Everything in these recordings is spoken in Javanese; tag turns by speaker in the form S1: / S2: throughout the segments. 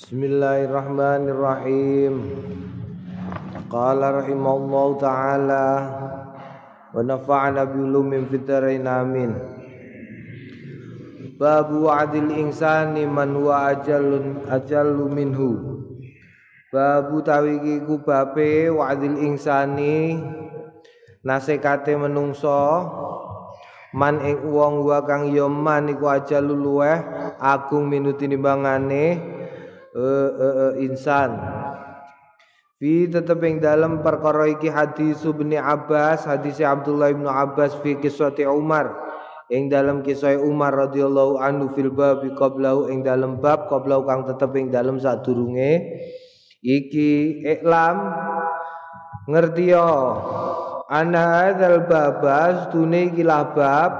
S1: Bismillahirrahmanirrahim. Qala rahimallahu taala wa nafa'ana bi ulumin fitarain amin. Babu wa'dil insani man huwa ajalun ajallu minhu. Babu tawiki ku bape wa'dil insani nasekate menungso man ing wong wa kang ya man iku ajalul luweh agung minuti nimbangane uh, uh, uh, insan. Fi tetep ing dalem perkara iki hadis Ibnu Abbas hadis Abdullah bin Abbas fi kisah Umar. Ing dalam kisah Umar radhiyallahu anhu fil bab qablahu ing dalam bab qablahu kang tetep ing dalam sadurunge. Iki iklam ngerti yo? Ana hadzal babas tune iki bab.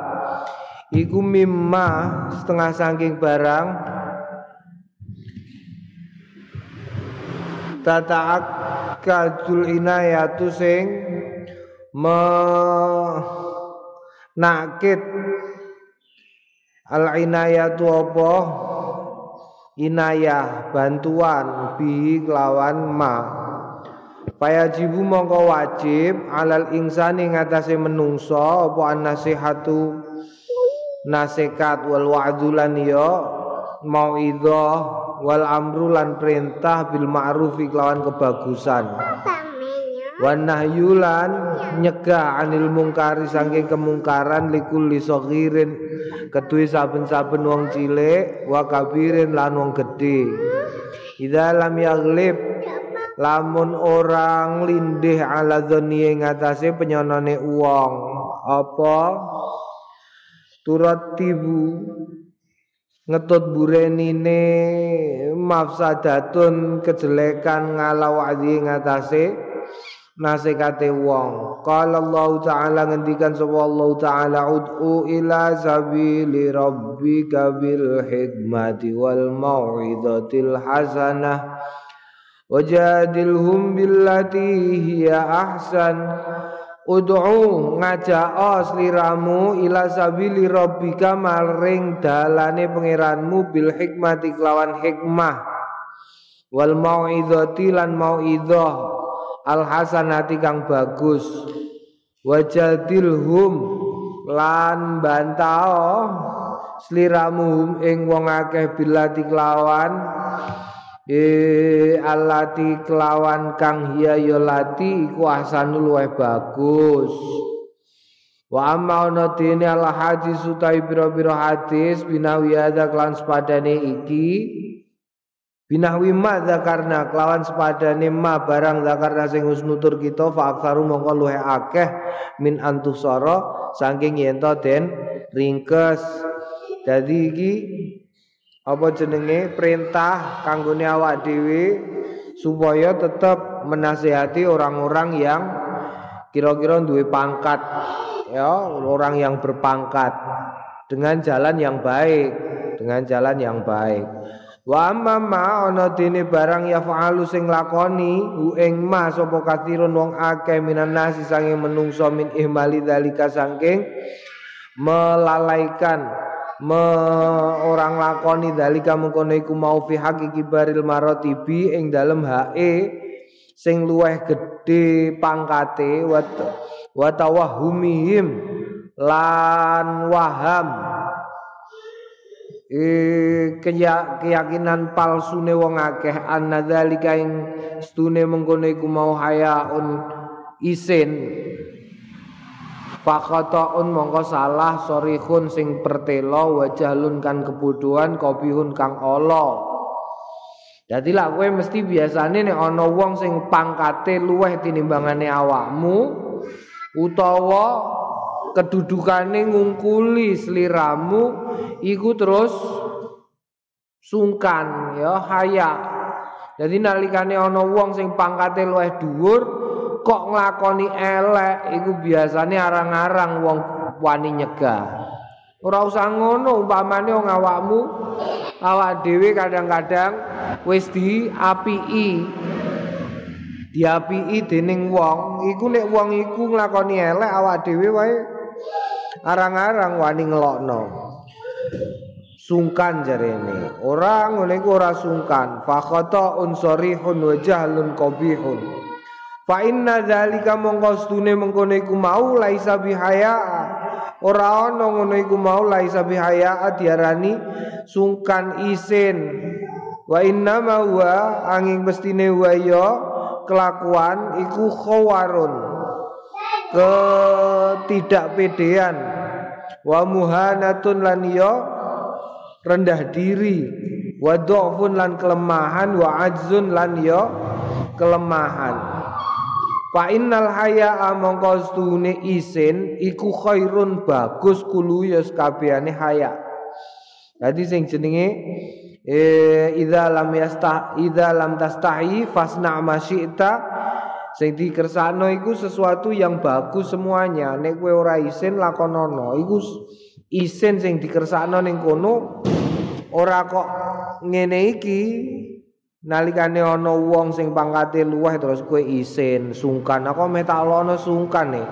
S1: Iku mimma setengah saking barang tataak kajul inayatu sing me nakit al inayatu apa? Inayah bantuan bi kelawan ma. Payajibu mongko wajib alal insani ngatasé menungso apa nasihatu nasihat wal wa'dulan ya mauidhah wal amru lan perintah bil ma'ruf kelawan kebagusan. Wan nahyulan nyegah anil mungkari saking kemungkaran likul lisoghirin kedue saben-saben wong cilik wa kabirin lan wong gedhe. Idza lam yaghlib lamun orang lindih ala dhani ngatasé penyonone wong. Apa? Turatibu ngetut burenine mafsadatun kejelekan ngalau adi ngatasé nasekate wong. Qala Allah taala ngendikan sapa Allah taala ud'u ila sabili rabbika bil hikmati wal mau'izatil hasanah wajadilhum billati hiya ahsan Ud'u ngajak sliramu ila sabili rabbika maring dalane pangeranmu bil hikmati kelawan hikmah. Wal mau'izati lan mau'izah. Al hasanati kang bagus. Wajadilhum lan bantao. Sliramu ing wong akeh bilati kelawan e alati kelawan kang hiya ya lati iku ahsanul luwih bagus. Wa amma ana dene al hadis utai pira-pira hadis binawi ada kelan sepadane iki. Binawi ma zakarna kelawan sepadane ma barang zakarna sing wis nutur kita fa aksaru mongko luwih akeh min antusara saking yen den ringkes. Dadi iki apa jenenge? Perintah kanggone awak dhewe supaya tetap menasehati orang-orang yang kira-kira duwe pangkat. Ya orang yang berpangkat dengan jalan yang baik dengan jalan yang baik. Wa amma ma ana dene barang ya fa'alu sing lakoni hu ing ma sapa kathirun wong akeh minan nasi sange menungso min ihmali dalika saking melalaikan me orang lakoni dalika mengkono iku mau fi hakiki baril maratibi ing dalem hae sing luweh gedhe pangkate wa tawahumihim lan waham. E keyakinan palsune wong akeh annadzalika ing stune mengkono iku mau hayaun isin Fakataun mongko salah sorihun sing pertelo wajahlun kan kebodohan kopihun kang olo. Jadi lah kowe mesti biasane nek ana wong sing pangkate luweh tinimbangane awakmu utawa kedudukane ngungkuli sliramu iku terus sungkan ya haya. Jadi nalikane ana wong sing pangkate luweh dhuwur kok nglakoni elek iku biasane arang-arang wong wani nyegah. Ora usah ngono umpamane wong awakmu awak dhewe kadang-kadang wis diapiki. Diapiki dening wong, iku nek wong iku nglakoni elek awak dhewe wae arang-arang wani ngelokno. sungkan jarene ora ngene ora sungkan fa khata unsarihun wa jahlun qabihun fa inna dzalika mongko stune mengkono iku mau laisa bihaya. Ora ana ngono iku mau laisa bihaya diarani sungkan isin. Wa inna ma wa angin mestine wa ya kelakuan iku khawarun ketidakpedean. Wa muhanatun lan ya rendah diri. Wa lan kelemahan. Wa ajzun lan ya kelemahan Fa innal haya mongko stune isin iku khairun bagus kulu ya kabehane haya. Dadi sing jenenge eh idza lam yastah idza lam tastahi fasna ma syi'ta sing dikersakno iku sesuatu yang bagus semuanya. Nek kowe ora isin lakonono. Iku isin sing dikersakno ning kono ora kok ngene iki nalikane ana wong sing pangkate luwih terus kowe isin sungkan. Aku metalono sungkan nih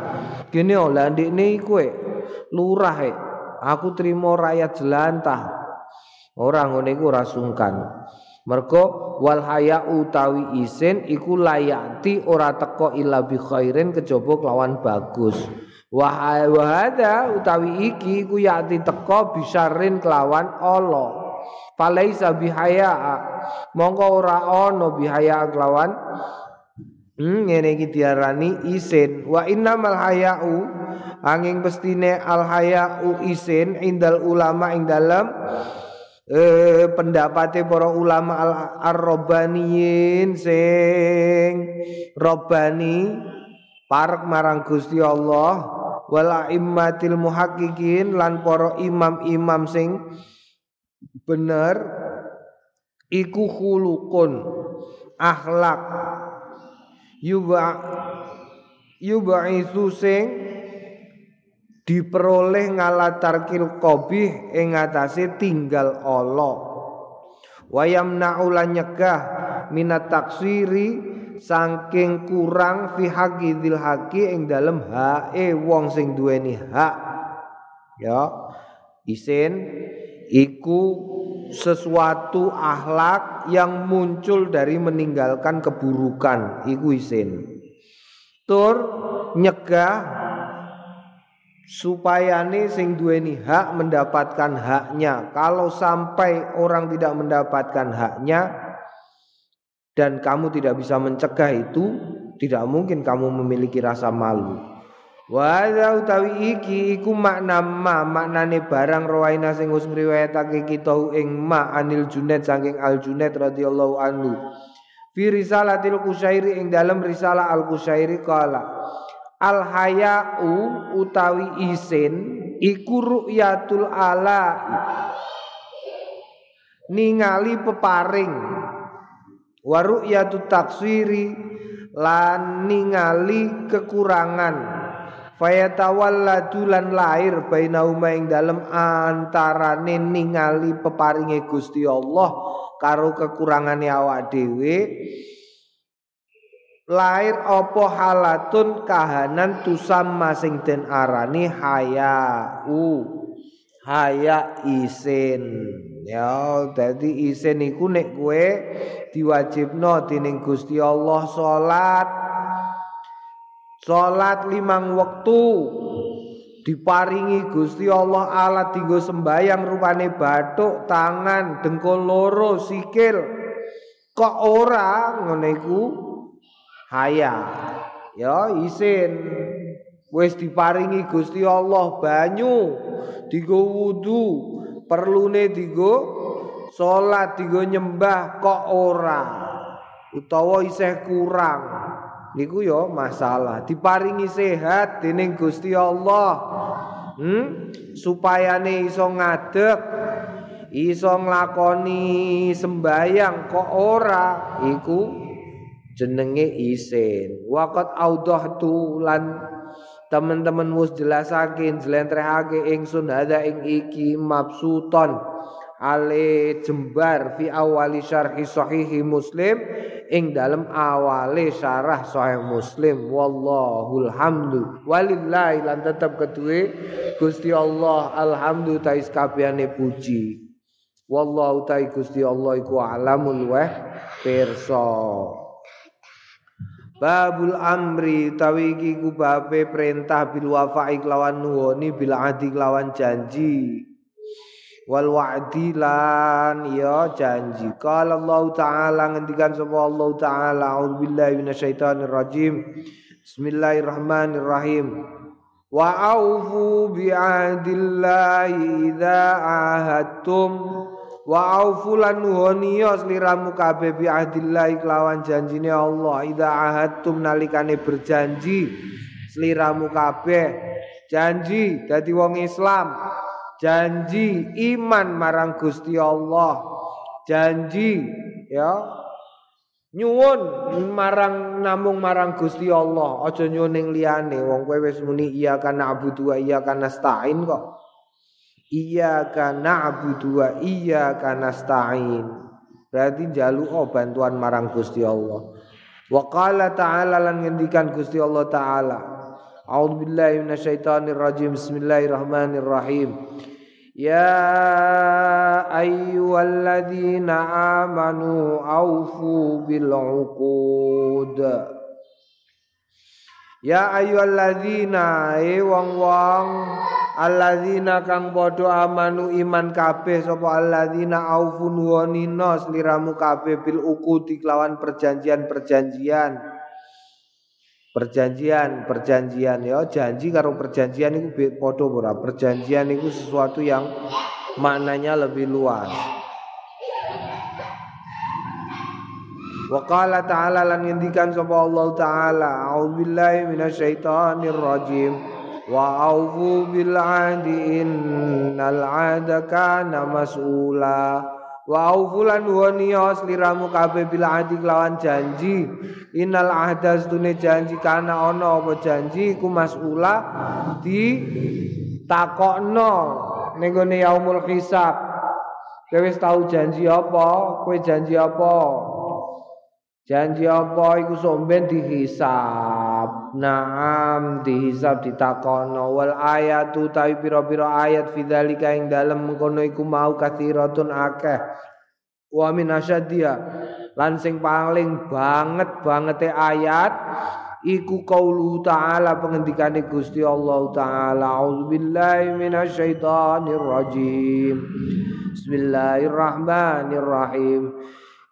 S1: gini oh lah ndekne kowe lurah e. Aku trimo rakyat jelantah. Orang ngene iku ora sungkan. Mergo wal haya utawi isin iku layati ora teko illa bi khairin kejaba kelawan bagus. Wa hada utawi iki iku yati teko bisarin kelawan Allah. Falaisa bihaya mongko ora ana bihaya kelawan Hmm, ngene iki diarani isin. Wa innamal haya'u angin pestine al haya'u isin indal ulama ing dalam eh, pendapatnya para ulama ar-robbaniyin sing robbani parek marang Gusti Allah wala immatil muhaqqiqin lan para imam-imam sing bener iku khuluqun akhlak. Yuba yubaisu sing diperoleh ngalatarkil qabih ing atase tinggal Allah wayam na'ulan nyegah minat taksiri saking kurang fi haqi dzil haqi ing dalem hae wong sing duweni hak. Ya isin iku sesuatu akhlak yang muncul dari meninggalkan keburukan iku isin tur nyegah supaya nih sing duweni hak mendapatkan haknya. Kalau sampai orang tidak mendapatkan haknya dan kamu tidak bisa mencegah itu, tidak mungkin kamu memiliki rasa malu. Wa utawi iki iku makna ma maknane barang rawaina sing wis ngriwayatake kita ing ma anil Junaid saking Al Junaid radhiyallahu anhu. Fi risalatil Qusyairi ing dalam risalah Al Qusyairi kala al hayau utawi isin iku ru'yatul ala ningali peparing wa ru'yatut taksiri lan ningali kekurangan fayatawalladu lan lahir bainauma ing dalem antarane ningali peparinge Gusti Allah karo kekurangane awak dhewe. Lair opo halatun kahanan tusam masing den arani haya u haya isin. Ya dadi isin iku nek kowe diwajibno dening Gusti Allah salat salat limang wektu. Diparingi Gusti Allah alat dienggo sembayang rupane bathuk tangan dengkul loro sikil. Kok ora? Ngene iku. Haya. Ya isin. Wis diparingi Gusti Allah banyu digo wudu. Perlune digo salat digo nyembah. Kok ora? Utawa isih kurang niku ya masalah. Diparingi sehat dening Gusti Allah. Hmm? Supayane iso ngadeg iso nglakoni sembayang kok ora? Iku jenenge isin. Waqat audahtu lan teman-teman wis jelasake jlentrehake ingsun ada ing iki mabsuton ale jembar fi awali syarhi sahihi muslim ing dalam awale syarah sahih muslim. Wallahul hamdu. Walillahi lan tetep kedue Gusti Allah alhamdulillah tais kabehane puji. Wallahu ta'ala Gusti Allah iku alamul weh pirsa. Babul amri tawi iki ku babe perintah bil wafa'i kelawan nuhoni bil adi kelawan janji wal wa'di lan ya janji. Qala Allah taala ngendikan sapa Allah taala. Auzubillahi minasyaitonir rajim bismillahirrahmanirrahim. Wa aufu bi ahdillahi idza ahadtum. Wa aufulan nuhoniya sliramu kabeh bi ahdillahi kelawan janjine Allah. Ida ahadtum nalikane berjanji sliramu kabeh. Janji dadi wong Islam janji iman marang Gusti Allah janji ya nyuwun marang namung marang Gusti Allah aja nyuwun ning liyane wong kowe wis muni iya kana abudu wa iya kana stain kok Iyyaka na'budu wa iyyaka nasta'in. Berarti jalu oh bantuan marang Gusti Allah. Wa qala ta'ala lan ngendikan Gusti Allah taala. A'udzu billahi minasyaitonir rajim. Bismillahirrahmanirrahim. Ya ayyuhalladzina amanu aufu bil uqud. Ya ayyuhalladzina e wong-wong alladzina kang padha amanu iman kabeh sapa alladzina aufun wanina sliramu kabeh bil uqudi kelawan perjanjian-perjanjian perjanjian perjanjian ya. Janji karo perjanjian iku padha ora? Perjanjian itu sesuatu yang maknanya lebih luas. Wa qala ta'ala lan ngendikan sapa Allah taala a'udzubillahi minasyaitonir rajim. Wa aufu bil adi innal ada kana mas'ula wa aufu lan waniya sliramu kabeh bil adi kelawan janji. Innal ahda stune janji kana ana apa janji ku mas'ula di takokno ning gone yaumul hisab. Wis tau janji apa? Kowe janji apa? Janji apa iku somben dihisab naam dihisab ditakono wal ayatu tawi pira-pira ayat fidzalika ing dalem mengkono iku mau kathiratun akeh. Wa min asyadia lan sing paling banget bangete ayat iku qaulu ta'ala pengendikane Gusti Allah taala. Auzubillahi minasyaitonir rajim bismillahirrahmanirrahim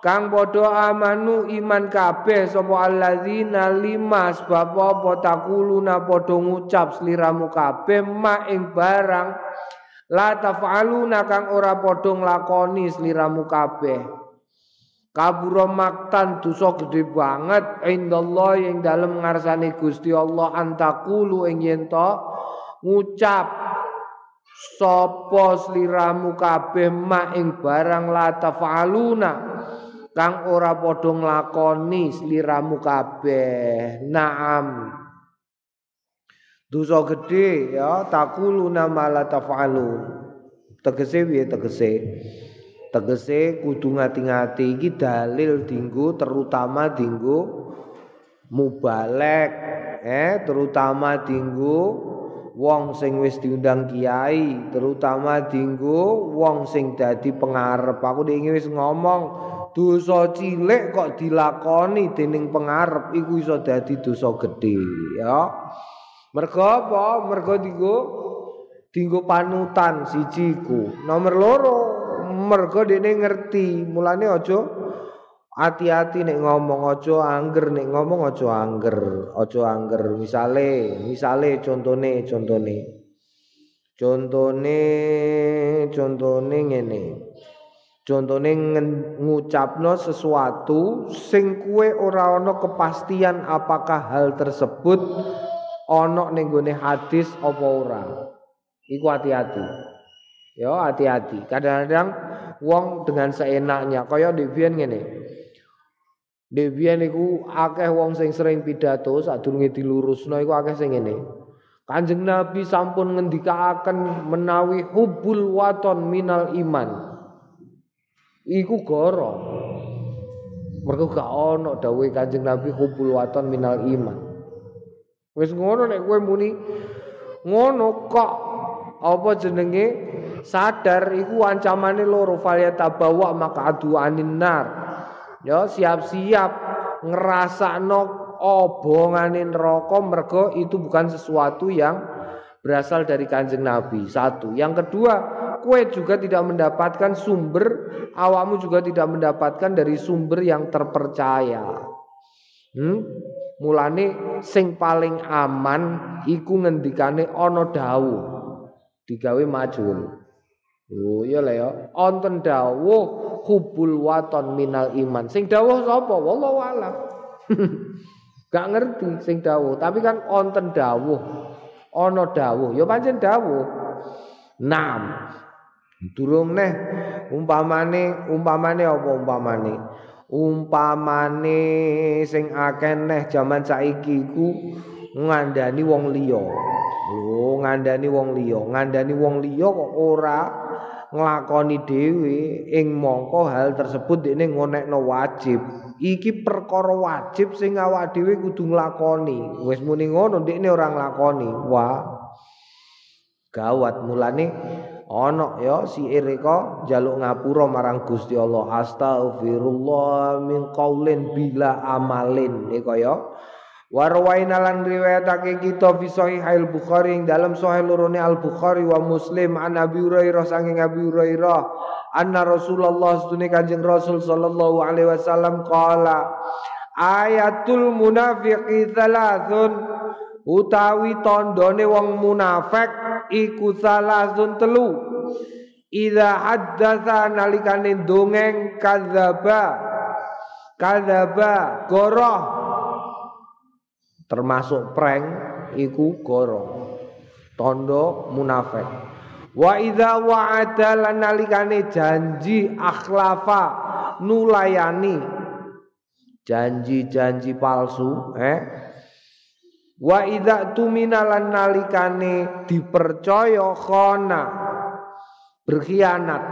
S1: kang padha amanu iman kabeh sapa alladzina lima sebab apa takuluna padha ngucap sliramu kabeh ma ing barang. La tafaluna kang ora padha nglakoni sliramu kabeh. Kabura maktan dosa gede banget. Indallah ing dalem ngarsane Gusti Allah antakulu ing yen ngucap sapa sliramu kabeh ma ing barang. La tafaluna kang ora padha nglakoni sliramu kabeh. Naam. Dosa gedhe ya takuluna mala tafalun. Tegese piye tegese? Tegese kudu ngati-ngati. Iki dalil dinggo terutama dinggo mubalek eh terutama dinggo wong sing wis diundang kiai terutama dinggo wong sing dadi pengarep. Aku dhewe wis ngomong dosa cilik kok dilakoni dening pengarep iku iso dadi dosa gedhe ya. Mergo apa? Mergo dienggo dienggo panutan siji ku nomor loro mergo dene ngerti. Mulane aja hati-hati nek ngomong aja angger nek ngomong aja angger aja angger. Misale misale contone contone. Contone contone ngene Contone ngucapno sesuatu sing kue ora ana kepastian apakah hal tersebut ana ning gone hadis apa ora. Iku hati-hati. Ya hati-hati. Kadang-kadang wong dengan seenaknya kaya di ngene. Debian iku akeh wong sing sering pidato sadurunge dilurusno iku akeh sing ngene. Kanjeng Nabi sampun ngendikaaken menawi hubul waton minal iman. Iku goro. Mergo gak ana dawuhe Kanjeng Nabi hubul waton minal iman. Wis ngono nek kowe muni ngono kok apa jenenge sadar iku ancamane loro falyatabawa maka adu anin nar. Ya siap-siap ngrasakno obongane neraka mergo itu bukan sesuatu yang berasal dari Kanjeng Nabi. Satu. Yang kedua, kue juga tidak mendapatkan sumber, awakmu juga tidak mendapatkan dari sumber yang terpercaya. Hmm? Mulane sing paling aman iku ngendikane ana dawuh. Digawe majul. Oh iya lah ya. Onten dawuh hubul waton minal iman. Sing dawuh sapa? Wallahu alam. Gak ngerti sing dawuh, tapi kan onten dawuh. Ana dawuh, ya pancen dawuh. Nam. Durung neh umpamane umpamane apa umpamane? Umpamane sing akeh neh jaman saiki iku ngandani wong liya. Lho, ngandani wong liya, ngandani wong liya kok ora nglakoni dhewe ing mongko hal tersebut dene ngonekno wajib iki perkara wajib sing awak dhewe kudu nglakoni wis muni ngono ndekne ora nglakoni wah gawat mulane ana ya si ireka njaluk ngapura marang Gusti Allah. Astaghfirullah min qaulin bila amalin. Iki ya. Warwaina lan riwayatake kita fi sahih al Bukhari ing dalam sahih lorone Al Bukhari wa Muslim an Abi Hurairah saking Abi Hurairah anna Rasulullah sunne Kanjeng Rasul sallallahu alaihi wasallam qala ayatul munafiqi thalathun utawi tandane wong munafik iku thalathun telu. Idza haddatsa nalikane dongeng kadzaba. Kadzaba goroh. Termasuk prank iku goro tondo munafik. Wa idza wa'ada nalikane janji akhlafa nulayani. Janji-janji palsu eh wa idza tumina lan nalikane dipercaya khona berkhianat.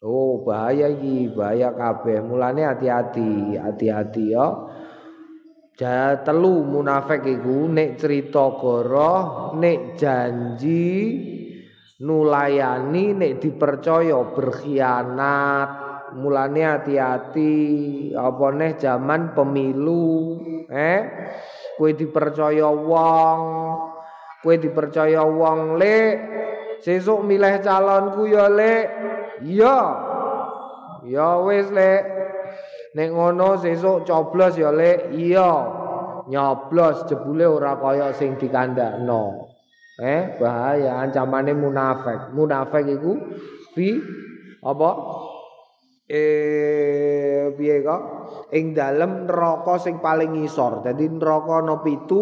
S1: Oh bahaya iki bahaya kabeh. Mulane hati-hati hati-hati ya. Ja telu munafik iku nek cerita goroh, nek janji nulayani, nek dipercaya berkhianat. Mulane hati-hati apa neh zaman pemilu, eh? Kowe dipercaya wong, kowe dipercaya wong lek sesuk milih calonku ya lek. Iya. Ya wis lek Nek ngono sesuk coblos ya Lek. Iya. Nyoblos jebule ora kaya sing dikandakno. Eh, bahaya ancamane munafik. Munafik iku fi apa? Eh, piye kok? Ing dalem neraka sing paling ngisor. Dadi neraka no pitu,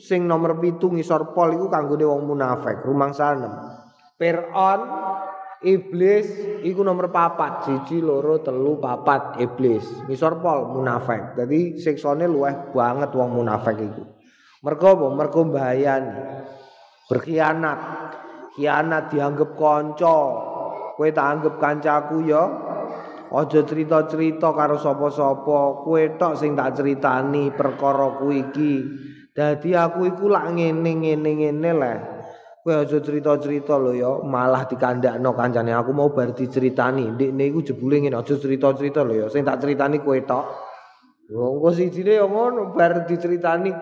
S1: sing nomor pitu ngisor pol iku kanggone wong munafik. Rumangsa 6. Fir'aun Iblis iku nomor papat Siji, loro, telu, papat Iblis Misor pol, munafik Jadi siksone luweh banget wong munafik iku Mergo apa? Mergo bahayani Berkhianat Khianat dianggap konco Kue tak anggap kancaku ya Ojo cerita-cerita karo sopo-sopo Kue tok sing tak ceritani perkara ku iki Dadi aku iku lak ngene-ngene-ngene lah Kowe aja cerita-cerita lho ya, malah dikandakno kancane. Aku mau bar diceritani. Ndekne iku jebule ngene aja cerita-cerita lho ya. Sing tak ceritani kowe tok. Wong kok sijine ya ngono bar diceritani.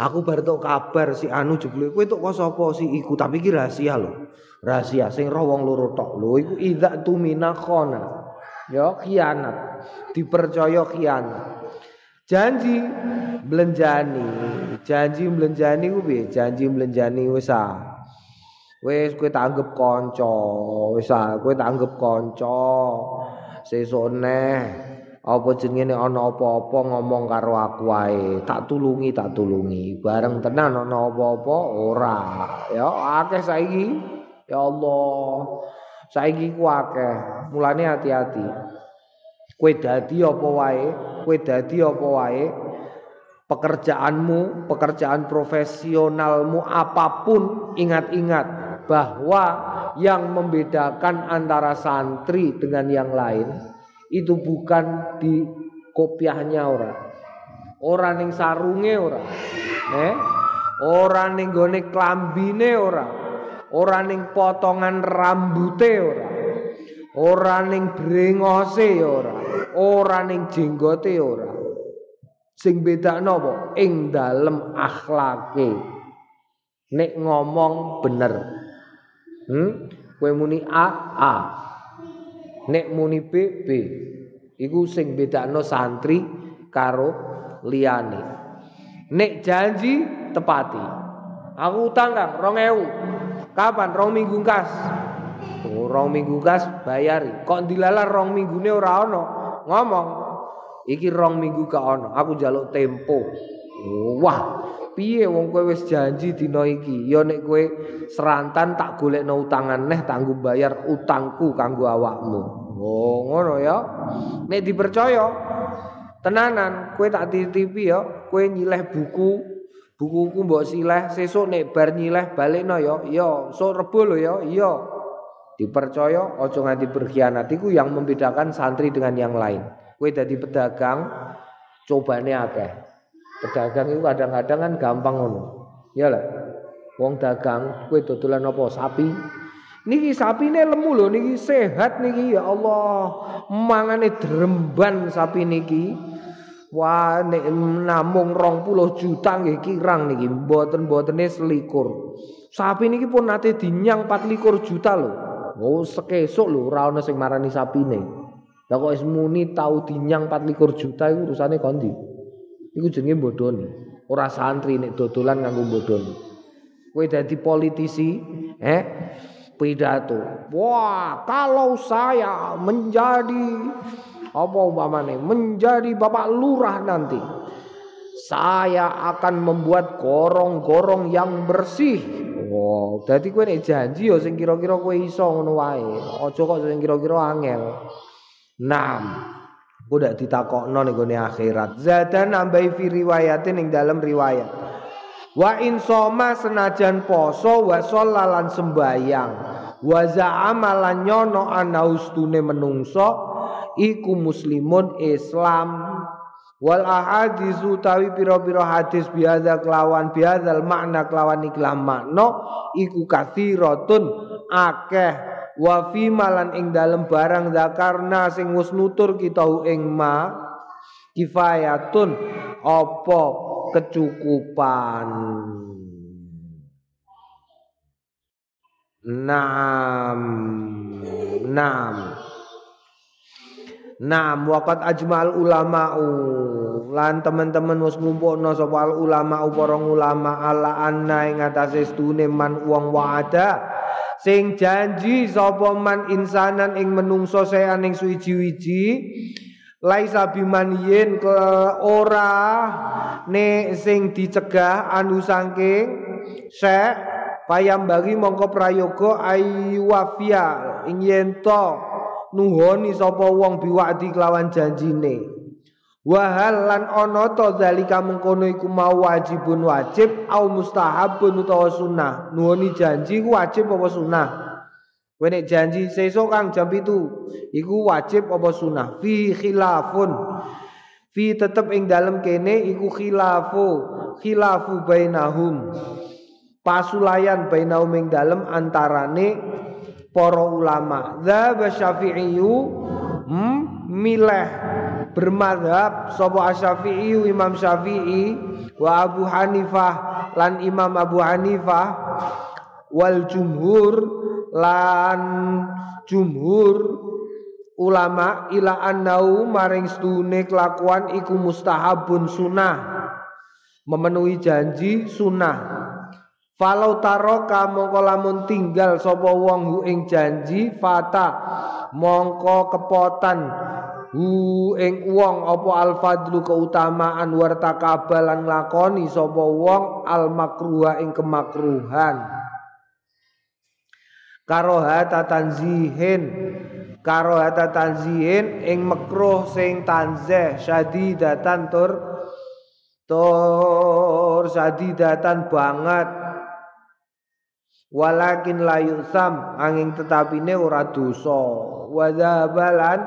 S1: Aku bar tok kabar si anu jebule kowe tok kok sapa si iku, tapi iki rahasia lho. Rahasia sing roh wong loro tok. Lho iku idza tumina khona. Ya khianat. Dipercaya khianat. Janji belenjani, janji belenjani piye? Janji belenjani wis. Wis kowe tak anggap kanca, wis ah anggap kanca. Sesuk neh apa jenenge ana apa-apa ngomong karo aku wae, tak tulungi, tak tulungi. Bareng tenan ana apa-apa ora. Ya akeh saiki. Ya Allah. Saiki ku akeh. Mulane hati-hati. Kowe dadi apa wae, kowe dadi apa wae, pekerjaanmu, pekerjaan profesionalmu apa pun, ingat-ingat bahwa yang membedakan antara santri dengan yang lain itu bukan di kopiahnya ora. Ora ning sarunge ora. Eh? Ora ning gone klambine ora. Ora ning potongan rambute ora. Ora ning brengose ora. ora ning jenggote ora. Sing bedakno apa? Ing dalem akhlake. Nek ngomong bener. Hmm? Kowe muni a a. Nek muni b b. Iku sing bedakno santri karo liyane. Nek janji tepati. Aku utang kang 2000 kapan? Rong minggu kas oh, rong minggu kas bayari. Kok dilalar rong minggune ora ana ngomong iki rong minggu ke ono. Aku jaluk tempo. Wah. Piye wong kowe wis janji dina iki? Ya nek kowe serantan tak golekno utangan neh tanggung bayar utangku kanggo awakmu. Oh ngono ya. Nek dipercaya tenanan kowe tak titipi ya kowe nyileh buku bukuku mbok sileh sesuk nek bar nyileh balikno ya. Ya sok rebo lho ya iya. Dipercaya ojo nganti berkhianat. Iku yang membedakan santri dengan yang lain. Kowe dadi pedagang cobane akeh. Pedagang itu kadang-kadang kan gampang ngono. Ya lah wong dagang kowe dodolan apa? Sapi. Niki sapine lemu lho niki sehat niki ya Allah. Mangane dremban sapi niki wah nek namung 20 juta nggih kirang niki mboten-mbotene selikur sapi niki pun nate dinyang 24 juta lho Oh sekesuk lho ora ana sing marani sapine. Lah kok wis muni tau dinyang 24 juta iku urusane kondi. Iku jenenge bodoni. Ora santri nek dodolan nganggo bodoni. Kowe dadi politisi, eh pidato. Wah, kalau saya menjadi apa umpamane menjadi bapak lurah nanti saya akan membuat gorong-gorong yang bersih Wow, dadi kowe nek janji ya sing kira-kira kowe iso ngono wae. Aja kok sing kira-kira angel. Nam. Kowe dak ditakokno ning gone akhirat. Zada nambahi fi riwayatin ning dalam riwayat. Wa in soma senajan poso wa shollalan sembayang. Wa za'ama lan nyono ana ustune menungso iku muslimun Islam. Wal ahadisu tawi pira-pira hadis biadza kelawan biadzal makna kelawan iklam makna iku kathiratun akeh. Wa fi malan ing dalem barang zakarna sing wis nutur kita ing ma kifayatun apa kecukupan. Naam Naam Naam waqat ajmal ulama'u. Lan teman-teman wis ngumpulna sapa ulama para ulama ala anna ing atase stune man wong wa'ada. Sing janji sapa man insanan ing menungso sean ing suwiji-wiji. Laisa biman yen ke ora ne sing dicegah anu saking se payam bagi mongko prayoga ayu wafia ing yen nuhoni sapa wong biwakdi kelawan janjine. Wahal lan ana ta zalika mengkono iku mau wajibun wajib au mustahabun utawa sunah nuhoni janji ku wajib apa sunah kowe janji sesuk kang jam itu iku wajib apa sunah fi khilafun. Fi tetep ing dalem kene iku khilafu khilafu bainahum. Pasulayan bainahum ing dalem antarane para ulama. Dzaba Syafi'iyu hmm, milih bermadhab sapa Asy-Syafi'i Imam Syafi'i wa Abu Hanifah lan Imam Abu Hanifah. Wal jumhur lan jumhur ulama ila annau maring stune kelakuan iku mustahabun sunah memenuhi janji sunnah Falau taroka mongko lamun tinggal sapa wong hu ing janji fata mongko kepotan hu ing wong apa al fadlu keutamaan warta kabalan lakoni sapa wong al makruha ing kemakruhan. Karohata tanzihin karohata tanzihin ing makruh sing tanzeh syadidatan tur tur syadidatan banget walakin la yusam angin tetapine ora dosa. Wadzabalan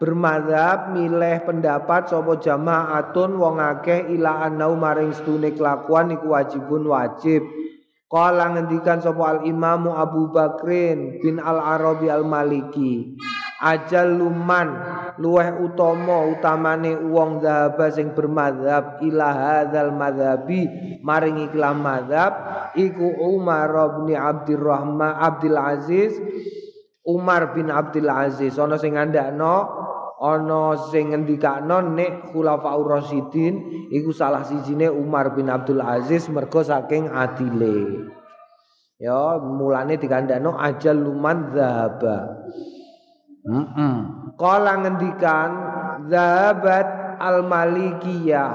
S1: bermadhab milih pendapat sapa jamaatun wong akeh ila anau maring stune kelakuan iku wajibun wajib Kala ngendikan sapa al imamu Abu Bakrin bin al Arabi al Maliki ajal luman luweh utama utamane wong zahaba sing bermadhab ila hadzal madhabi maring ikhlas madhab iku Umar bin Abdurrahman Abdul Aziz Umar bin Abdul Aziz. Ana sing ngandakno ana sing ngendikakno nek khulafaur rasyidin iku salah sijine Umar bin Abdul Aziz mergo saking adile. Ya mulane dikandakno ajal luman zahaba heeh mm -mm. kala ngendikan zahabat al malikiyah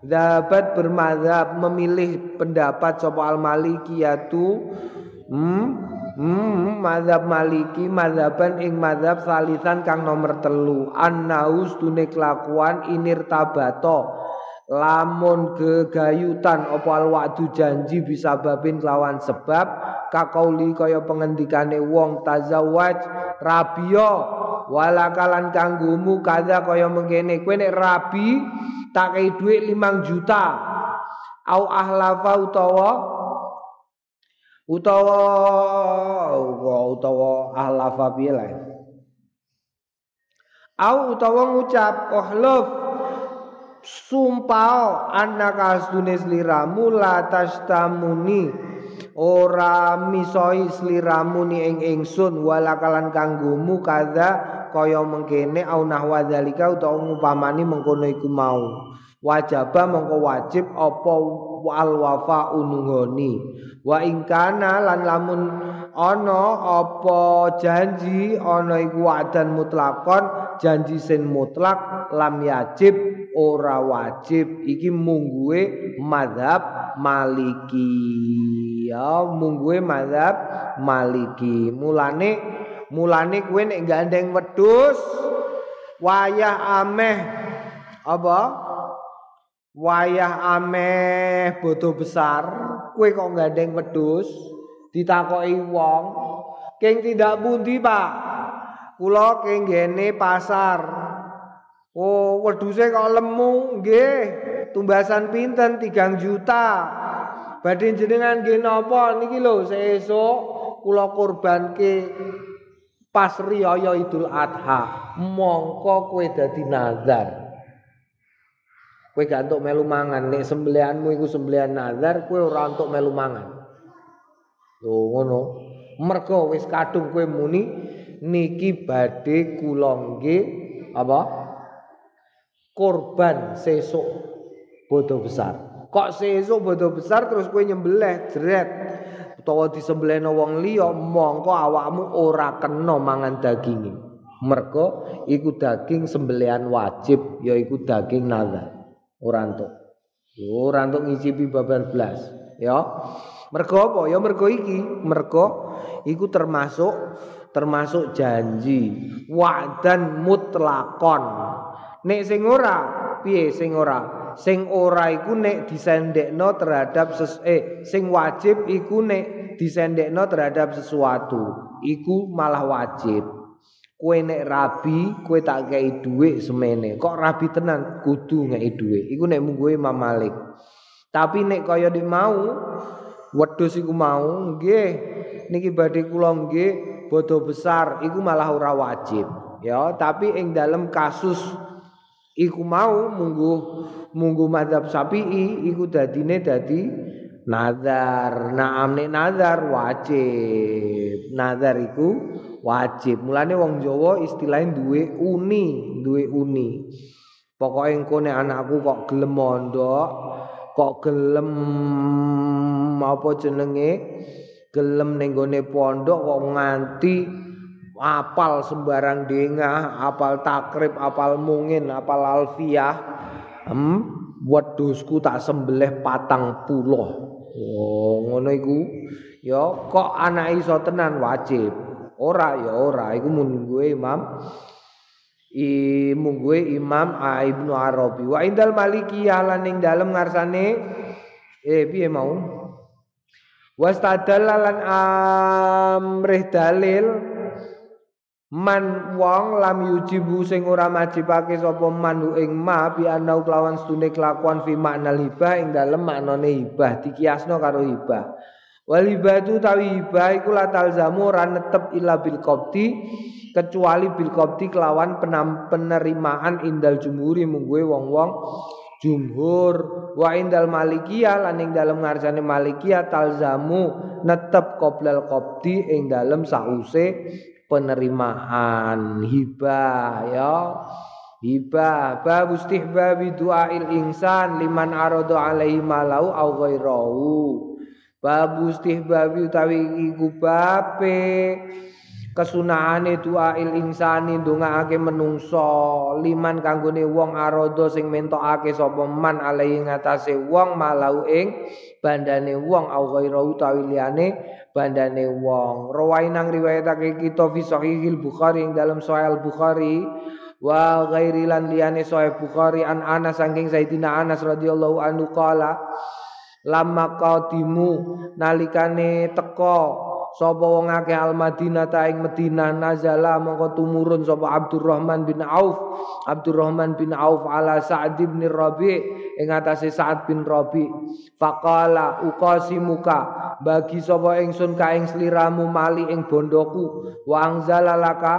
S1: zahabat bermadzhab memilih pendapat sapa al malikiyah tu hmm Hmm, mazhab Maliki mazhaban ing mazhab salisan kang nomor telu. Annaus tune kelakuan inir tabato lamun gegayutan apa al janji bisa babin kelawan sebab kakauli kaya pengendikane wong tazawaj rabio walakalan kanggumu kada kaya mengkene. Kowe nek rabi tak kei dhuwit 5 juta. Au ahlafa utawa utawa utawa ahlafa lae au utawa ngucap ohluf sumpah anaka asdune sliramu la tastamuni ora misoi sliramu ni ing ingsun walakalan kanggumu kada kaya mengkene au nahwa zalika utawa ngupamani mengkono iku mau wajaba mongko wajib apa wal wafa unungoni? Wa ingkana lan lamun ana apa janji ana iku wadan mutlakon janji sin mutlak lam yajib ora wajib. Iki mungguwe madhab maliki. Ya mungguwe madhab maliki. Mulane mulane kuwe nek gandeng wedhus wayah ameh apa wayah ameh bodo besar kue kok gandeng wedus ditakoki wong keng tidak bundi pak? Kula keng gene pasar. Oh weduse kok lemu nggih. Tumbasan pinten? 3 juta. Badhe jenengan nggih napa? Niki lho sesuk kula kurbanke pas riyaya Idul Adha. Mongko kowe dadi nazar Kowe gak entuk melu mangan, nek sembelihanmu iku sembelihan nazar, kowe ora entuk melu mangan. Lho ngono. Mergo wis kadung kowe muni niki badhe kula nggih apa? Korban sesuk bodo besar. Kok sesuk bodo besar terus kowe nyembelih jret utawa disembelihno wong liya mongko awakmu ora kena mangan daginge. Mergo iku daging sembelihan wajib yaiku daging nazar. Ora entuk. Ora entuk ngicipi babar blas, ya. Mergo apa? Ya mergo iki, mergo iku termasuk termasuk janji wa'dan mutlakon. Nek sing ora, piye sing ora? Sing ora iku nek disendekno terhadap ses eh sing wajib iku nek disendekno terhadap sesuatu, iku malah wajib. Kue nek rabi, kue tak kei duit semene. Kok rabi tenan? Kudu ngei duit. Iku nek munggu Imam Malik. Tapi nek kaya di mau, wedus iku mau, nggih. Niki badhe kula nggih, bodo besar. Iku malah ora wajib. Ya, tapi ing dalam kasus iku mau munggu munggu madhab sapi'i iku dadine dadi nazar. Naam nek nazar wajib. Nazar iku wajib. Mulane wong Jawa istilahnya duwe uni, duwe uni. Pokoke engko nek anakku kok gelem mondok, kok gelem apa jenenge? Gelem ning gone pondok kok nganti apal sembarang dengah, apal takrib, apal mungin, apal alfiah. Hmm, wedhusku tak sembelih patang puluh. Oh, ngono iku ya kok anak iso tenan wajib ora ya ora. Iku mungguhe Imam i mungguhe Imam Ibnu Arabi. Wa indal Maliki lan ing dalem ngarsane eh piye mau? Wastadalan amrih dalil man wong lam yujibu sing ora majibake sapa man ing ma bi anau kelawan stune kelakuan fi makna hibah ing dalem maknane hibah dikiasno karo hibah wal ibadu tawi hibah iku la talzamu ora netep ila bil qabdi kecuali bil qabdi kelawan penerimaan indal jumhuri. Mungguhe wong-wong jumhur. Wa indal malikiyah lan ing dalem ngarsane malikiyah talzamu netep qoblal qabdi ing dalem sause penerimaan. Hibah ya. Hibah. Bab istihbab du'ail insan liman arada alaihi malau au ghairahu bab istihbab utawi iku bape kesunahane du'ail insani ndongaake menungso. Liman kanggone wong arada sing mentokake sapa man alaihi ngatasé wong malau ing bandane wong au ghairahu utawi liyane bandane wong. Rawain nang riwayatake kita fi sahihil bukhari ing dalam sahih bukhari wa ghairi lan liyane sahih bukhari an anas saking sayyidina anas radhiyallahu anhu qala lamma qadimu nalikane teko sapa wong akeh al Madinah ta ing Madinah nazala mongko tumurun sapa Abdurrahman bin Auf. Abdurrahman bin Auf ala Sa'd bin Rabi ing atase Sa'd bin Rabi. Faqala uqasimuka bagi sapa ingsun ka ing sliramu mali ing bondoku. Wa angzalalaka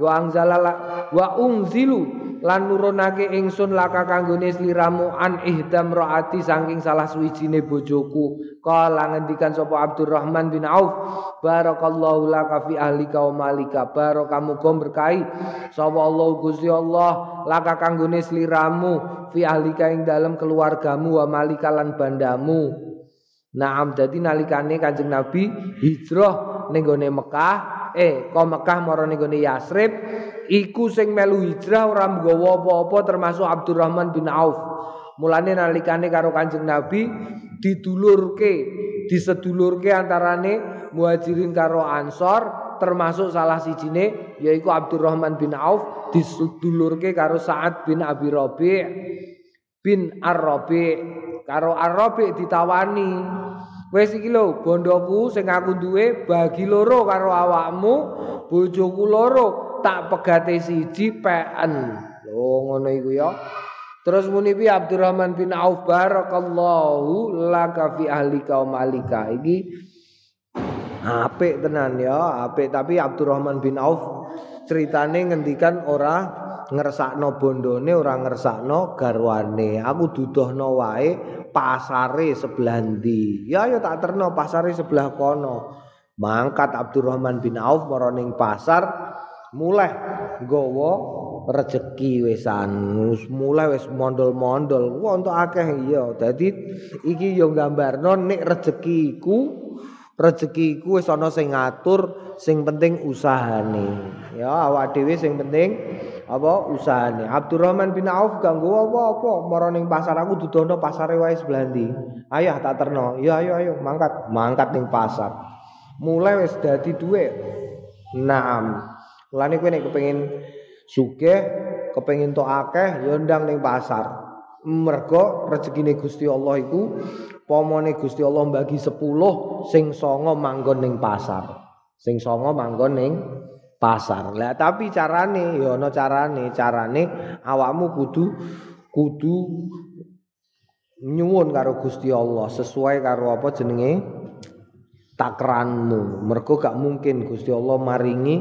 S1: wa angzalala wa unzilu lan nurunake ingsun laka kanggone sliramu an ihdam raati saking salah suwijine bojoku. Kala ngendikan sapa Abdurrahman bin Auf barakallahu laka fi ahlika wa malika. Barakamu gom berkahi sapa Allah Gusti Allah laka kanggone sliramu fi ahlika ing dalam keluargamu wa malika lan bandamu. Naam dadi nalikane Kanjeng Nabi hijrah ning Mekah eh kok Mekah marane gone Yasrib iku sing melu hijrah ora nggawa apa-apa termasuk Abdurrahman bin Auf. Mulane nalikane karo Kanjeng Nabi didulurke, disedulurke antarane Muhajirin karo Ansor termasuk salah sijine yaiku Abdurrahman bin Auf disedulurke karo Sa'ad bin Abi Rabi' bin Ar-Rabi' karo Ar-Rabi' ditawani Wes iki lho bondoku sing aku duwe bagi loro karo awakmu, bojoku loro tak pegate siji peen. Lho ngono iku ya. Terus muni pi Abdurrahman bin Auf barakallahu laka fi ahlika wa malika. Iki apik tenan ya, apik tapi Abdurrahman bin Auf ceritane ngendikan ora ngersakno bondone ora ngersakno garwane. Aku dudohno wae pasare sebelah ndi. Ya ya tak terno pasare sebelah kono. Mangkat Abdurrahman bin Auf maroning pasar mulai gowo rezeki wesan mulai wis mondol-mondol. Wah untuk akeh iya. Dadi iki yo gambarno nek rezekiku rezekiku wis ana sing ngatur sing penting usahane. Ya awak dhewe sing penting apa usahane. Abdurrahman bin Auf ganggu apa-apa. Marane pasar aku dudono pasare wae sebelah ndi? Ayah tak terno. Ya ayo ayo. Mangkat mangkat ning pasar. Mulai wis dadi dhuwit Naam Mulane kowe nek kepengin sugih, kepengin tok akeh ya ndang ning pasar. Mergo rezekine Gusti Allah iku pomone Gusti Allah bagi 10 sing songo manggon ning pasar. Sing songo manggon ning pasar. Lah tapi carane ya ana carane, carane awakmu kudu kudu nyuwun karo Gusti Allah sesuai karo apa jenenge takranmu. Mergo gak mungkin Gusti Allah maringi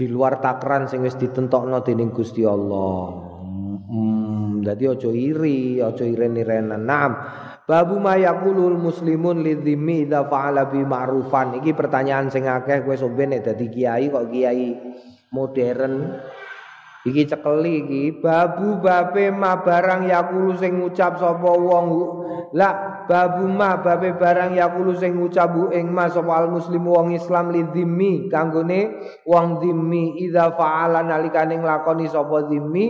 S1: di luar takran sing wis ditentokno dening Gusti Allah. Hmm, dadi aja iri, aja iren-irenan. Naam. Babu ma yaqulul muslimun lidzimmi idza fa'ala bi ma'rufan. Iki pertanyaan sing akeh kowe sampeyan dadi kiai kok kiai modern Iki cekeli iki. Babu bape ma barang yakulu sing ngucap sapa wong la babu ma bape barang yakulu sing ngucap ing ma sapa al muslim wong Islam li dhimmi kanggone wong dhimmi idza fa'ala nalikane nglakoni sapa dhimmi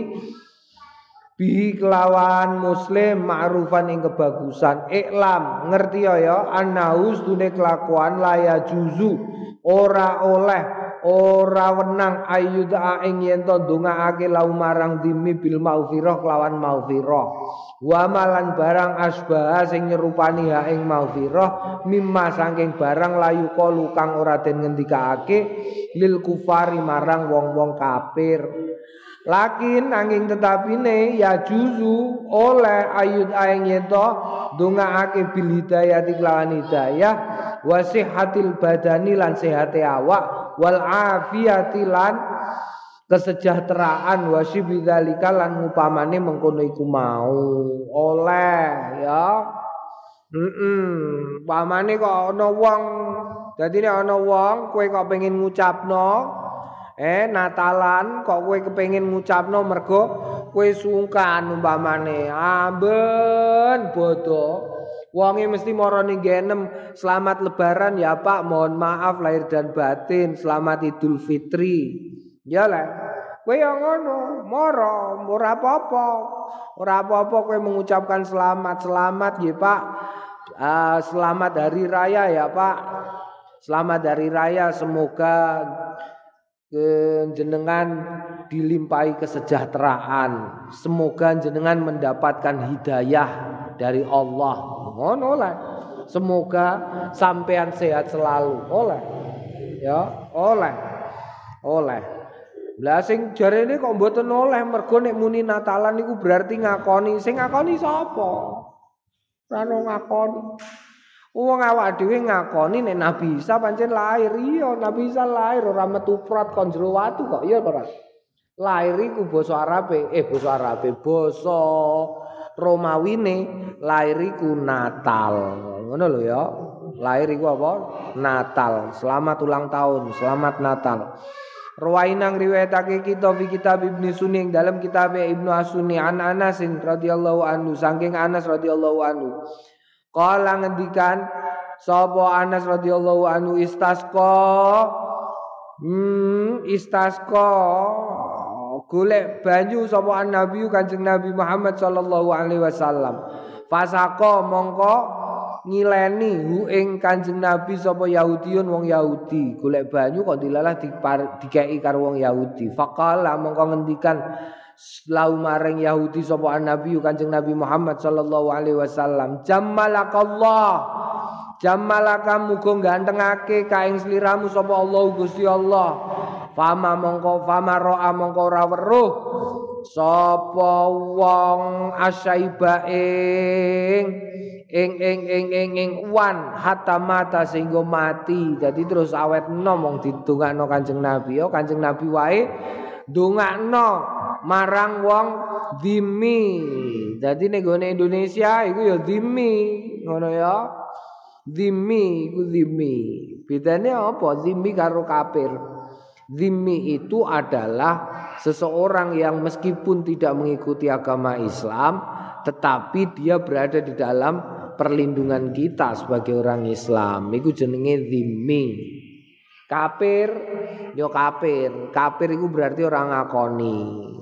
S1: bi kelawan muslim ma'rufan ing kebagusan. Iklam ngerti ya ya? Annaus dune kelakuan laya juzu. Ora oleh ora wenang ayyuda ing yen to ndongaake lau marang dimi bil maufirah kelawan maufirah wa malan barang asbah sing nyerupani ha ing maufirah mimma saking barang layu kalu kang ora den ngendikake lil kufari marang wong-wong kafir. Lakin angin tetapi ne ya juzu oleh ayat ayat itu dunga ake bil hidayah kelawan hidayah wasih hatil badani lan sehati awak. Wal afiyati lan kesejahteraan. Wasibidzalika lan ngupamane mengkono iku mau. Oleh ya. Heeh, pamane kok ana wong dadi nek ana wong kowe kok pengen ngucapno. Eh Natalan kok kowe kepengin ngucapno mergo kowe sungkan umpamane. Amben bodoh. Wonge mesti marani genem selamat lebaran ya Pak, mohon maaf lahir dan batin, selamat Idul Fitri. Ya lah. Kowe yang ngono, moro, ora apa-apa. Ora apa-apa mengucapkan selamat, selamat ya Pak. Uh, selamat hari raya ya Pak. Selamat hari raya semoga jenengan dilimpahi kesejahteraan. Semoga jenengan mendapatkan hidayah dari Allah. Ngono lah. Semoga sampean sehat selalu. Oleh. Ya, oleh. Oleh. Lah sing jarene kok mboten oleh mergo nek muni Natalan niku berarti ngakoni. Sing ngakoni sapa? Ora ngakoni. Wong awak dhewe ngakoni nek Nabi Isa pancen lahir. Iya, Nabi Isa lahir ora metu prat kon watu kok. Iya ora? Lahir iku basa Arabe, eh basa Arabe, basa Romawine lahir iku Natal. Ngono lho ya. Lahir iku apa? Natal. Selamat ulang tahun, selamat Natal. Rawainang riwayatake kita fi kitab Ibnu Sunni dalam kitab Ibnu Asuni an Anas radhiyallahu anhu saking Anas radhiyallahu anhu. Kala ngendikan sapa Anas radhiyallahu anhu istasqa hmm istasqa golek banyu sapa Nabi Kanjeng Nabi Muhammad sallallahu alaihi wasallam. Fasako mongko ngileni hu ing Kanjeng Nabi sapa Yahudiun wong Yahudi. Golek banyu kok dilalah dikeki karo wong Yahudi. Faqala mongko ngendikan lau maring Yahudi sapa Nabi Kanjeng Nabi Muhammad sallallahu alaihi wasallam jammalakallah jammalaka muga gantengake kaing sliramu sapa Allah Gusti Allah fama mongko fama roa mongko ora weruh sapa wong asaiba ing ing ing ing ing ing wan hatta mata sehingga mati jadi terus awet nom wong didongakno Kanjeng Nabi yo Kanjeng Nabi wae ndongakno marang wong dhimmi. Dadi nek gone Indonesia iku ya dhimmi, ngono ya. Dhimmi iku dhimmi. Bedane apa? Dhimmi karo kafir. Dhimmi itu adalah seseorang yang meskipun tidak mengikuti agama Islam, tetapi dia berada di dalam perlindungan kita sebagai orang Islam. Iku jenenge dhimmi. Kafir yo kafir. Kafir itu berarti orang ngakoni.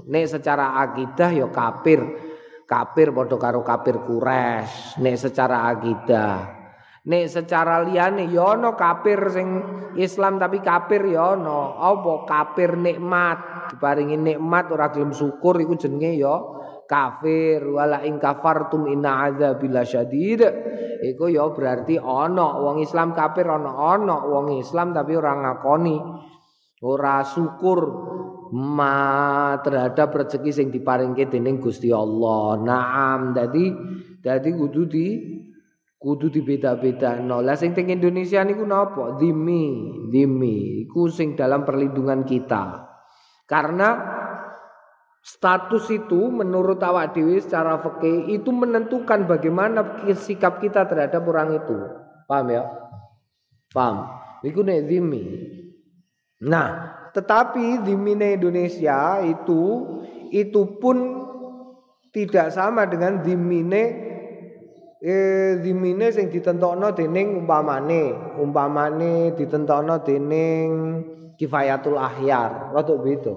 S1: Nek secara akidah yo kafir. Kafir padha karo kafir Quraisy. Nek secara akidah. Nek secara liyane yo ana kafir sing Islam tapi kafir yo ana. Apa kafir nikmat. Diparingi nikmat ora gelem syukur iku jenenge yo kafir wala ing kafartum inna adzabil syadid iku ya berarti ana wong Islam kafir ana ana wong Islam tapi ora ngakoni ora syukur ma terhadap rezeki sing diparingke dening Gusti Allah. Naam. Dadi dadi kudu di kudu dibeda-beda. No, lah sing teng Indonesia niku napa? Dimi, dimi. Iku sing dalam perlindungan kita. Karena Status itu menurut awak dewi secara fikih itu menentukan bagaimana sikap kita terhadap orang itu. Paham ya? Paham. Iku nek zimmi. Nah, tetapi zimine Indonesia itu itu pun tidak sama dengan zimine eh zimine sing ditentokno dening umpamane, umpamane ditentokno dening kifayatul ahyar, rada beda.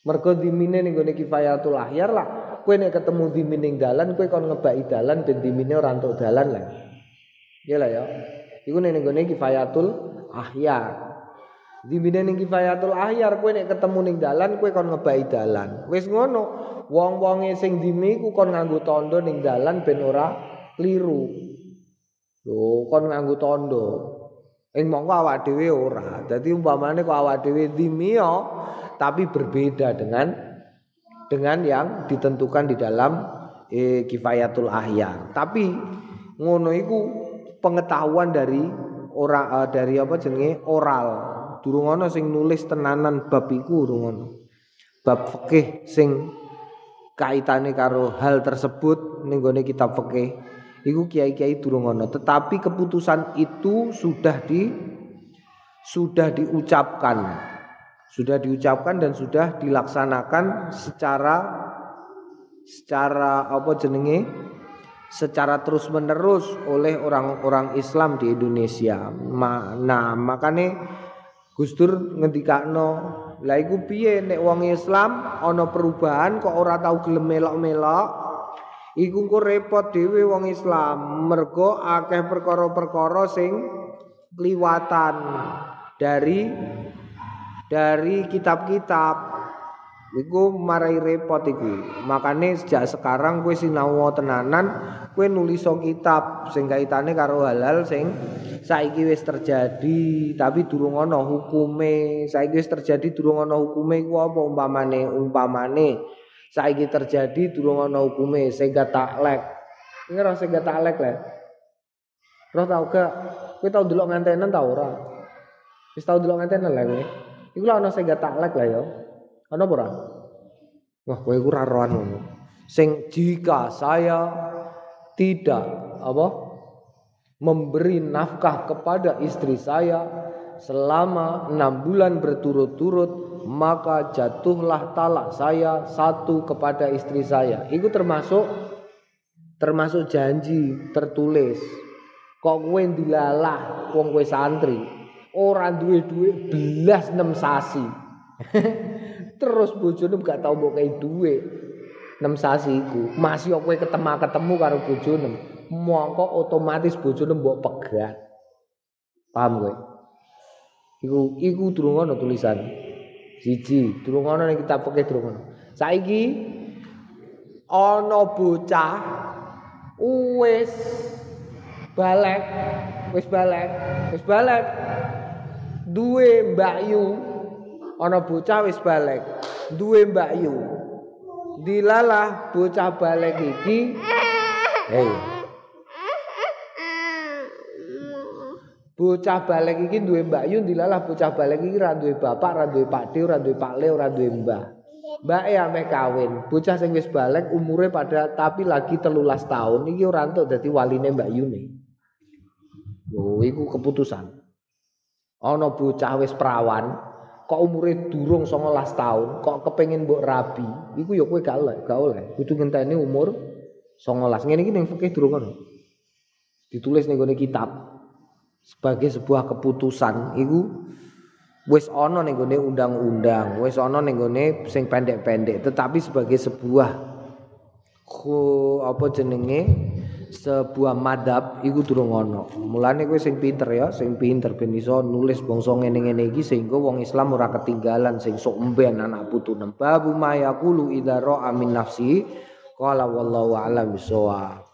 S1: Mergo dimine ning gone kifayatul ahyar lah. Kowe nek ketemu dimin ning dalan, kowe kon ngebaki dalan ben dimine ora entuk dalan lah. Iya lah ya. Iku ning gone kifayatul ahyar. Dimine ning kifayatul ahyar kowe nek ketemu ning dalan, kowe kon ngebaki dalan. Wis ngono. Wong-wonge sing dimi ku kon nganggo tondo ning dalan ben ora kliru. Lho, kon nganggo tondo. Ing mongko awak dhewe ora. Dadi umpamane kok awak dhewe dimio tapi berbeda dengan dengan yang ditentukan di dalam eh, kifayatul ahya. Tapi ngono iku pengetahuan dari ora uh, dari apa jenenge oral. Durung ana sing nulis tenanan bab iku durung. Bab fikih sing kaitane karo hal tersebut ning gone kitab fikih iku kiai-kiai durung ana. Tetapi keputusan itu sudah di sudah diucapkan sudah diucapkan dan sudah dilaksanakan secara secara apa jenenge secara terus menerus oleh orang-orang Islam di Indonesia. Nah, makane Gus Dur ngendikakno, "Lah iku piye nek wong Islam ana perubahan kok ora tau gelem melok-melok?" Iku kok repot dhewe wong Islam, mergo akeh perkara-perkara sing kliwatan dari dari kitab-kitab iku marai repot iku. Makane sejak sekarang kowe sinau tenanan kowe nulis kitab sing kaitane karo halal sing saiki wis terjadi. Tapi durung ana hukume. Saiki wis terjadi durung ana hukume iku apa umpamane? Umpamane saiki terjadi durung ana hukume. Sehingga taklek ngira sehingga taklek le Roh tau gak? Kowe tau delok ngantenen tau ora? Wis tau delok ngantenen lho kowe. Iku lah ana sing gak taklek lah ya. Ana apa ora? Wah, kowe ora rohan ngono. Sing jika saya tidak apa memberi nafkah kepada istri saya selama enam bulan berturut-turut maka jatuhlah talak saya satu kepada istri saya. Itu termasuk termasuk janji tertulis. Kok kowe dilalah wong kowe santri, ora duwe duit belas enam sasi. Terus bojone gak tau mbok kei duit. enam sasi iku. Masih kowe ketemu ketemu karo bojone. Mongko otomatis bojone mbok pegat. Paham kowe? Iku iku durung ana tulisan. Siji, durung ana ning kitab fikih durung ana. Saiki ana bocah wis balik, wis balik, wis balik. duwe Mbak Yu ana bocah wis balik. Duwe Mbak Yu. Dilalah bocah balik iki. Hey bocah balik iki duwe Mbak Yu dilalah bocah balik iki ra duwe bapak ra duwe Pak De ora duwe Pak Le ora duwe Mbah Mbak e ame kawin. Bocah sing wis balik umure pada tapi lagi telulas tahun. Iki ora entuk dadi waline Mbak Yu nih iku keputusan. ana bocah wis perawan kok umure durung 19 tahun kok kepengin mbok rabi? Iku ya kowe gak oleh gak oleh. Kudu ngenteni umur 19 ngene iki ning fikih durung ana ditulis ning gone kitab sebagai sebuah keputusan. Iku wis ana ning gone undang-undang wis ana ning gone sing pendek-pendek tetapi sebagai sebuah apa jenenge sebuah madhab iku durung ana. Mulane kowe sing pinter ya, sing pinter ben iso nulis bangsa ngene-ngene iki sehingga wong Islam ora ketinggalan sing sok emben anak putu babu mayaqulu idza ra'a min nafsi qala wallahu a'lam bisawab.